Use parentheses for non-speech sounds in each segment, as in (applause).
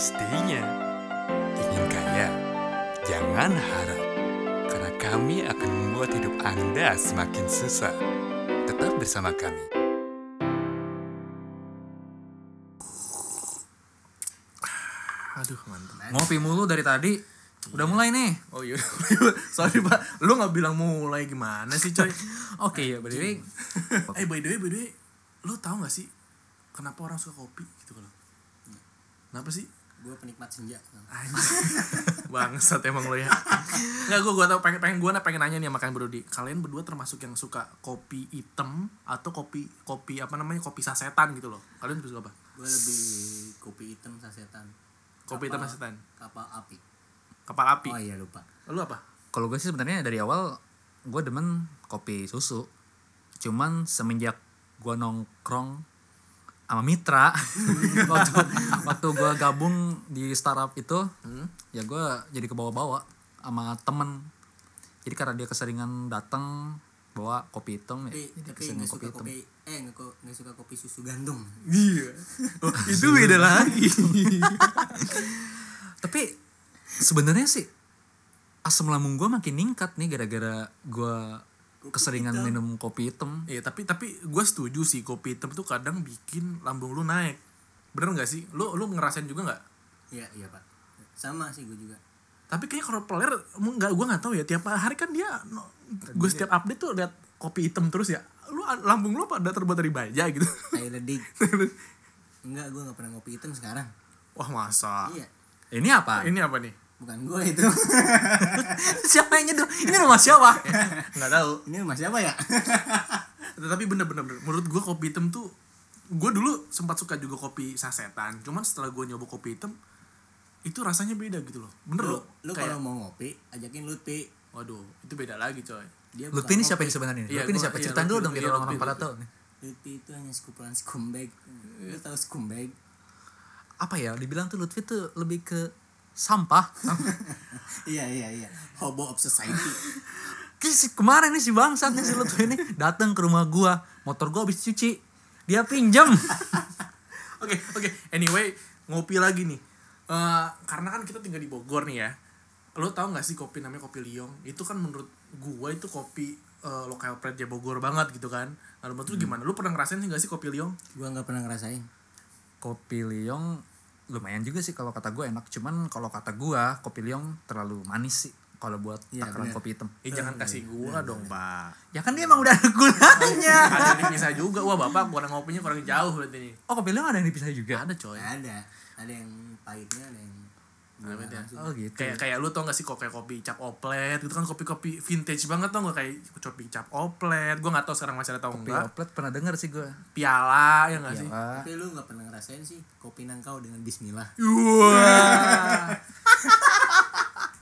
Pastinya. Ingin kaya? Jangan harap. Karena kami akan membuat hidup Anda semakin susah. Tetap bersama kami. Aduh mantap. Ngopi mulu dari tadi. Udah mulai nih. Oh iya, (laughs) sorry pak, lu nggak bilang mulai gimana sih coy? Oke ya, by the way. (laughs) eh by the way, by the way, lu tahu nggak sih kenapa orang suka kopi gitu kalau? Kenapa sih? Gue penikmat senja. Bangsat emang lo ya. Enggak gue gua tau pengen pengen gue pengen nanya nih sama kalian berdua. Kalian berdua termasuk yang suka kopi hitam atau kopi kopi apa namanya kopi sasetan gitu loh. Kalian lebih suka apa? gue lebih kopi hitam sasetan Kopi hitam sasetan. kapal api Kapal api. oh iya lupa Lu apa? Kalau gue sih sebenarnya dari awal gue demen kopi susu. Cuman semenjak gue nongkrong sama Mitra (laughs) waktu waktu gue gabung di startup itu, ya gue jadi kebawa-bawa sama temen. Jadi karena dia keseringan datang bawa kopi hitam ya, tapi jadi tapi keseringan nggak kopi suka hitam. kopi eh nggak nggak suka kopi susu gandum Iya. Oh, itu beda lagi. (laughs) Tapi sebenarnya sih asam lambung gue makin ningkat nih gara-gara gue keseringan minum kopi hitam. Iya tapi tapi gue setuju sih kopi hitam tuh kadang bikin lambung lu naik. Bener nggak sih? Lu lu ngerasain juga nggak? iya iya pak sama sih gue juga Tapi kayaknya kalau player nggak gue nggak tahu ya tiap hari kan dia gue setiap update tuh lihat kopi hitam terus ya. Lu lambung lu pada terbuat dari baja gitu. (laughs) Tyler Dick enggak (laughs) gue nggak pernah ngopi hitam sekarang Wah masa. iya Ini apa? Ini apa nih? Bukan gue itu (laughs) siapa yang nyeduh? Ini rumah siapa? (laughs) Nggak tahu. ini rumah siapa ya (laughs) Tapi bener-bener menurut gue kopi hitam tuh gue dulu sempat suka juga kopi sasetan. Cuman setelah gue nyoba kopi hitam itu rasanya beda gitu loh. Bener lu loh. lu Kayak- kalau mau ngopi ajakin Lutfi Waduh, itu beda lagi coy. dia Lutfi ini siapa ini sebenarnya? Iya, Lutfi ini siapa? iya, Ceritain dulu dong biar orang-orang pada tahu. Lutfi itu hanya sekumpulan scumbag lu tahu scumbag Apa ya? Dibilang tuh Lutfi tuh lebih ke sampah. (laughs) iya iya iya hobo of society (laughs) Kayak si- kemarin nih si bangsat nih si Lutfi ini datang ke rumah gua, motor gua habis cuci. Dia pinjam. (laughs) Oke, oke. Anyway, ngopi lagi nih. Eh, karena kan kita tinggal di Bogor nih ya. Lo tau gak sih kopi namanya kopi Liong? Itu kan menurut gua itu kopi eh, lokal pride Bogor banget gitu kan. Nah, menurut lu gimana? Lu pernah ngerasain sih gak sih kopi Liong? gue nggak pernah ngerasain kopi liong lumayan juga sih kalau kata gue enak cuman kalau kata gue kopi liong terlalu manis sih kalau buat Iya, takaran bener. kopi hitam Eh, jangan kasih gula dong, Pak. ya kan dia emang udah ada gulanya Ada yang dipisah juga. Wah, Bapak kurang ngopinya kurang jauh berarti nih. oh kopi liong ada yang dipisah juga Ada coy. ada ada yang pahitnya ada yang Ada gula ya? langsung. oh gitu Kayak kayak lu tau gak sih kok kayak kopi cap oplet gitu kan kopi-kopi vintage banget tau gak kayak kopi cap oplet gue gak tau sekarang masih ada tau kopi enggak oplet pernah denger sih gue piala ya gak sih tapi lu nggak pernah ngerasain sih kopi nangkau dengan Bismillah Wah.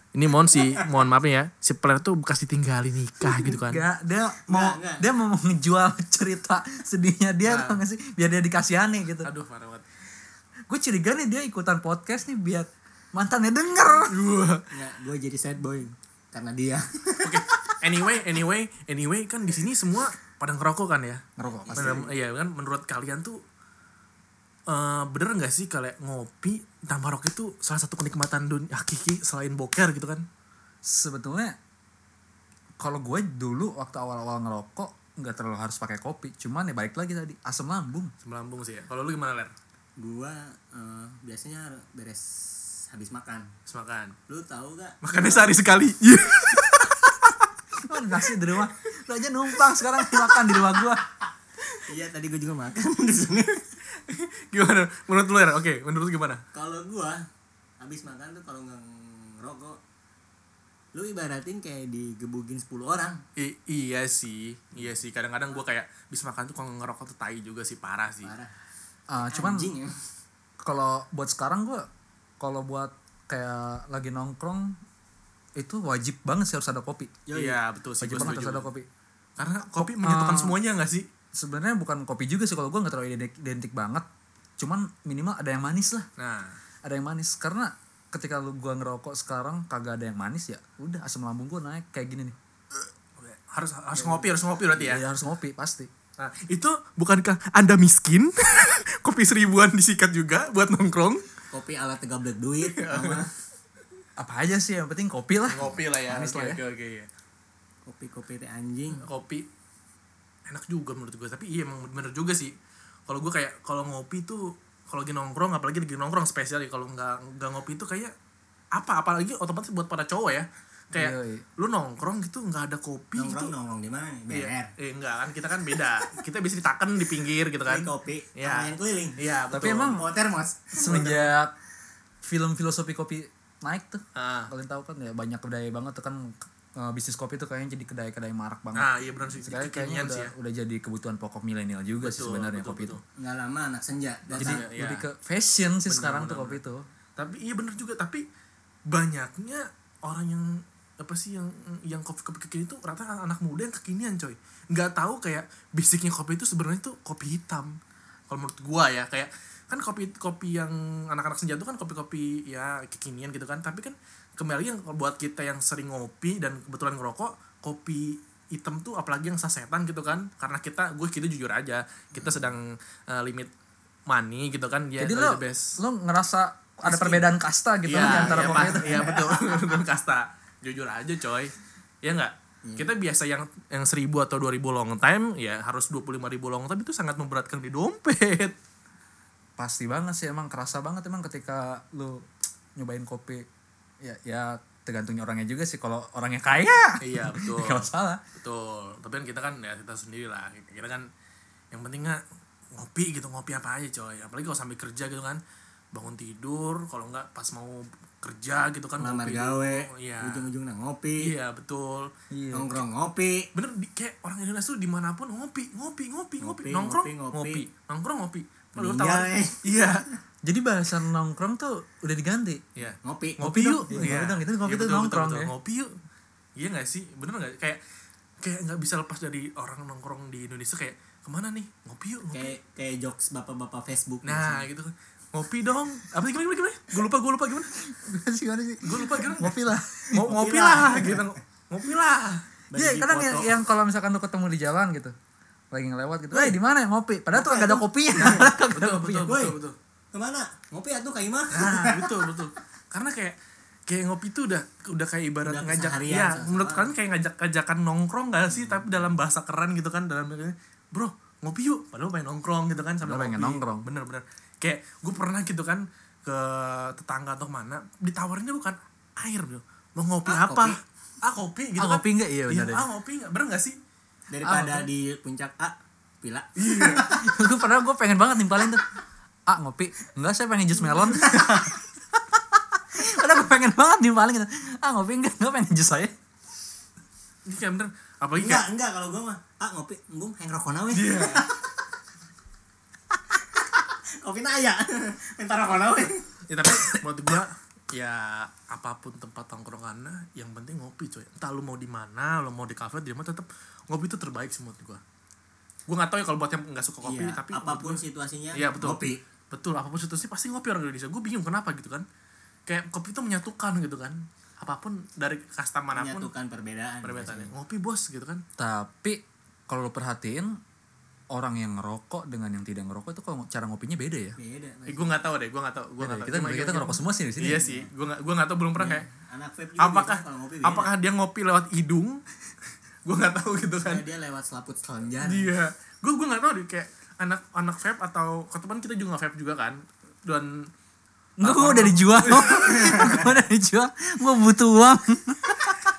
Ini mohon sih, mohon maaf nih ya. Si player tuh bekas ditinggalin nikah gitu kan. Enggak, dia mau enggak. dia mau ngejual cerita sedihnya dia tau gak sih biar dia dikasihani gitu Aduh, parah banget. gue curiga nih dia ikutan podcast nih biar mantannya denger nggak gue jadi sad boy karena dia Oke. Anyway, anyway, anyway kan di sini semua pada ngerokok kan ya. ngerokok pasti iya kan menurut kalian tuh eh bener nggak sih kalau ngopi tanpa rokok itu salah satu kenikmatan dunia hakiki selain boker gitu kan? sebetulnya kalau gue dulu waktu awal-awal ngerokok nggak terlalu harus pakai kopi cuman ya balik lagi tadi asam lambung Semelambung sih ya. Kalau lu gimana ler? gua eh, biasanya beres habis makan Semakan. lu tahu gak Makannya sehari sekali. Iya. kan nasi di rumah lu aja numpang sekarang makan di rumah gue iya tadi gue juga makan di sini gimana? Menurut lu ler? Oke, menurut lu gimana? kalau gua habis makan tuh kalau nggak ngerokok lu ibaratin kayak digebugin 10 orang I- iya sih, iya sih. Kadang-kadang gue kayak bis makan tuh kalau ngerokok tuh tai juga sih parah sih. parah Ah, cuman ya kalau buat sekarang gue kalau buat kayak lagi nongkrong itu wajib banget sih harus ada kopi Iya betul sih. wajib Gue banget harus ada kopi Karena kopi menyatukan ah. semuanya gak sih? sebenarnya bukan kopi juga sih kalau gue nggak terlalu identik, identik banget cuman minimal ada yang manis lah Nah, ada yang manis karena ketika lu gua ngerokok sekarang kagak ada yang manis ya udah asam lambung gua naik kayak gini nih harus harus ngopi harus ngopi berarti ya. ya harus ngopi pasti Nah, itu bukankah Anda miskin? (laughs) Kopi seribuan disikat juga buat nongkrong? Kopi ala tegablet duit (laughs) sama. Apa aja sih yang penting kopi lah. Ngopi lah ya Manis oke lah ya. oke oke ya. kopi kopi teh anjing. Kopi enak juga menurut gue tapi iya emang bener juga sih. Kalau gue kayak kalau ngopi tuh kalau lagi nongkrong apalagi lagi nongkrong spesial ya kalau nggak nggak ngopi tuh kayak apa apalagi otomatis buat para cowok ya kayak Yoi. lu nongkrong gitu nggak ada kopi nongkrong gitu. nongkrong di mana? Nih Iya, BR eh, enggak kan kita kan beda. Kita bisa ditaken di pinggir gitu kan. Beli kopi Iya. main keliling. Iya Tapi betul. emang oh termos. semenjak film filosofi kopi naik tuh ah. kalian tahu kan ya banyak kedai banget tuh kan eh, bisnis kopi tuh kayaknya jadi kedai-kedai marak banget. Nah iya benar sih. Sekarang kayaknya sih udah, ya. udah jadi kebutuhan pokok milenial juga sih Betul, sebenarnya betul, kopi betul. itu nggak lama anak senja jadi datang Iya. lebih ke fashion sih Benar, sekarang benar, tuh kopi itu tapi iya bener juga. Tapi banyaknya orang yang apa sih yang yang kopi kopi kekinian itu rata anak muda yang kekinian coy nggak tahu kayak basicnya kopi itu sebenarnya itu kopi hitam kalau menurut gua ya kayak kan kopi kopi yang anak-anak senja itu kan kopi-kopi ya kekinian gitu kan tapi kan kembali yang buat kita yang sering ngopi dan kebetulan ngerokok kopi hitam tuh apalagi yang sasetan gitu kan karena kita gue kita jujur aja kita sedang eh, limit money gitu kan ya jadi the lo best. lo ngerasa ada perbedaan kasta gitu Iya, di antara iya, kopi Pak. itu Iya betul. (laughs) Kasta. Jujur aja coy. Iya enggak? Kita biasa yang yang 1000 atau 2000 long time ya harus 25000 long time itu sangat memberatkan di dompet. pasti banget sih emang kerasa banget emang ketika lu nyobain kopi ya ya tergantungnya orangnya juga sih kalau orangnya kaya iya, betul. (laughs) kalau salah betul. Tapi kan kita kan ya kita sendiri lah. Kita kan yang penting nggak ngopi gitu, ngopi apa aja coy. Apalagi kalau sambil kerja gitu kan bangun tidur kalau nggak pas mau kerja gitu kan ngopi. gawe dulu. iya. ujung-ujungnya ngopi. Iya betul. Iya. Nongkrong ngopi. Bener di, kayak orang Indonesia tuh di mana pun ngopi ngopi ngopi ngopi, Ngopi, nongkrong ngopi, ngopi, ngopi. nongkrong ngopi. Lu Meninggal, tawarin- eh. iya. (laughs) Jadi bahasa nongkrong tuh udah diganti. Iya. Ngopi. Ngopi yuk. dong. Iya, dong, itu ngopi tuh betul, nongkrong betul, ya. ngopi yuk. Iya gak sih? Bener gak kayak kayak nggak bisa lepas dari orang nongkrong di Indonesia kayak ke mana nih? Ngopi yuk ngopi. kayak kayak jokes bapak-bapak Facebook nah gitu kan ngopi dong. Apa sih, gimana gimana, gimana? gue lupa gue lupa gimana? Sih gimana sih? Gue lupa gimana? Ngopi lah. Ngo- ngopi lah. gitu. Ngopi lah. Iya, kadang yang, yang kalau misalkan lu ketemu di jalan gitu, lagi ngelewat gitu, eh di mana ya ngopi? Padahal tuh agak ada kopinya, betul kopinya. betul Woi. betul. Betul ke mana? Ngopi atuh kayak mah Nah, betul betul. Karena kayak kayak ngopi tuh udah udah kayak ibarat Udah ngajak ya menurut kalian kayak ngajak ngajakan nongkrong gak sih? Tapi dalam bahasa keren gitu kan dalam bro ngopi yuk. Padahal pengen nongkrong gitu kan sambil pengen nongkrong. bener bener kayak gue pernah gitu kan ke tetangga atau mana ditawarinnya bukan air bro mau ngopi Ah, apa kopi. ah kopi gitu Ah, kan ngopi nggak? Iya, bener deh. ah ngopi nggak bener gak sih daripada Ah, di puncak A pila gue padahal gue pengen banget nimpalin tuh. Ah ngopi, enggak saya pengen jus melon. (laughs) padahal gue pengen banget nimpalin gitu. Ah ngopi enggak, enggak pengen jus saya. ini kayak bener apalagi enggak kayak enggak kalau gua mah ah ngopi embung hang rokok nawe Iya. (laughs) kopi na aya minta rokok nawe ya tapi menurut gua ya apa pun tempat tongkrongannya yang penting ngopi coy. Entah lu mau di mana lu mau di kafe di mana tetap ngopi itu terbaik sih menurut gua. Gua nggak tahu ya kalau buat yang nggak suka kopi Iya, tapi apa pun gua- situasinya iya betul. ngopi. Betul apa pun situasi pasti ngopi orang Indonesia. Gue bingung kenapa gitu kan. Kayak kopi itu menyatukan gitu kan. Apa pun dari kasta mana pun menyatukan perbedaan perbedaannya. ngopi bos gitu kan. Tapi kalau lu perhatiin orang yang ngerokok dengan yang tidak ngerokok itu kalau cara ngopinya beda ya. beda eh, gue nggak tahu deh gue nggak tahu gue nggak tahu Kita Cuma kita yang- ngerokok semua sih di sini. iya sih gue nggak gue nggak tahu belum pernah kayak anak vape juga apakah ngopi beda. apakah dia ngopi lewat hidung (laughs) gue nggak tahu gitu kan Kayak dia lewat selaput selanjar Iya, gue gue nggak tahu deh kayak anak anak vape atau ketemuan kita juga nggak vape juga kan dan Enggak, gue (laughs) udah dijual. gue udah dijual. Gue butuh uang.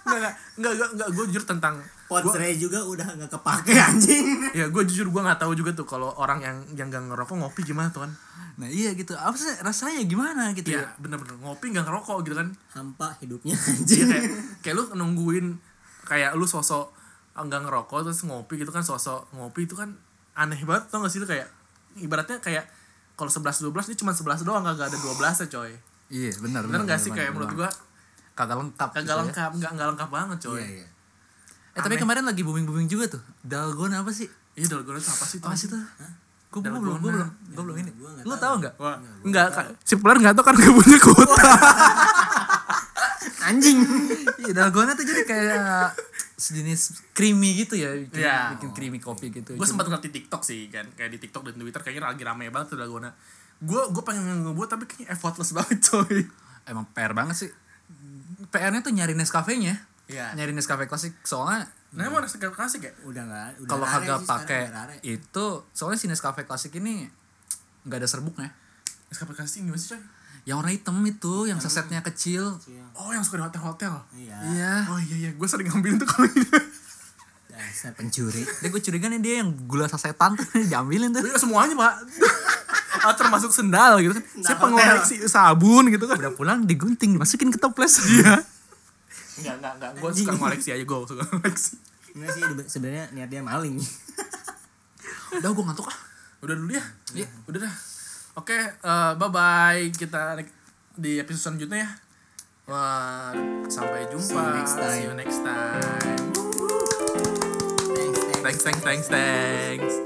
Nggak nggak nggak nggak gue jujur tentang pot gua, spray juga udah nggak kepake anjing. Ya gue jujur gue nggak tahu juga tuh kalau orang yang yang gak ngerokok ngopi gimana tuh kan. Nah iya gitu. Apa sih rasanya? Gimana gitu Iya ya? bener-bener ngopi gak ngerokok gitu kan. Hampa hidupnya Iya anjing. kayak kayak lu nungguin kayak lu sosok nggak ngerokok terus ngopi gitu kan sosok ngopi itu kan aneh banget tau gak sih? Itu kayak ibaratnya kayak kalau 11 12 ini cuma 11 doang kagak ada 12 ya coy. Iya benar. bener gak sih? kayak menurut gua kagak lengkap. kagak gitu ya. lengkap nggak nggak lengkap banget coy iya iya Eh tapi Aneh. kemarin lagi booming booming juga tuh. Dalgona apa sih? iya dalgona itu apa sih Apa sih tuh? Gue belum, gue belum, gue belum ini. Gua nggak Lu tahu. nggak? Kak. si Pular enggak tahu kan gak punya kuota. (laughs) anjing Iya dalgona tuh jadi kayak sejenis creamy gitu ya, bikin, Iya. bikin creamy kopi gitu. gue sempat ngeliat di TikTok sih kan, kayak di TikTok dan Twitter kayaknya lagi rame banget tuh dalgona. gue gue pengen ngebuat tapi kayaknya effortless banget coy emang PR banget sih PR-nya tuh nyari Nescafe-nya. Iya. nyari Nescafe klasik soalnya nah emang Nescafe klasik ya? Udah nggak kalau kagak pakai itu soalnya si Nescafe klasik ini nggak ada serbuknya. Nescafe klasik gimana sih coy yang warna hitam itu yang sesetnya kecil. Oh yang suka di hotel-hotel? Iya. Iya. Oh iya iya. Gue sering ngambilin tuh kalau ini. Dasar pencuri. Dia gue curiga nih dia yang gula sasetan tuh (laughs) diambilin tuh. Iya semuanya pak ah, termasuk sendal gitu kan. Saya Sendal pengoleksi sabun gitu kan. Udah pulang digunting dimasukin ke toples. (laughs) Iya. Enggak enggak enggak. Gue suka ngoleksi aja gue suka ngoleksi. Enggak sih sebenarnya niat dia maling. (laughs) Udah gue ngantuk ah udah dulu ya. Iya. Udah dah. Oke bye bye kita ne- di episode selanjutnya ya. Wah, sampai jumpa. See you next time. See you next time. thanks. Thanks, thanks, thanks, thanks.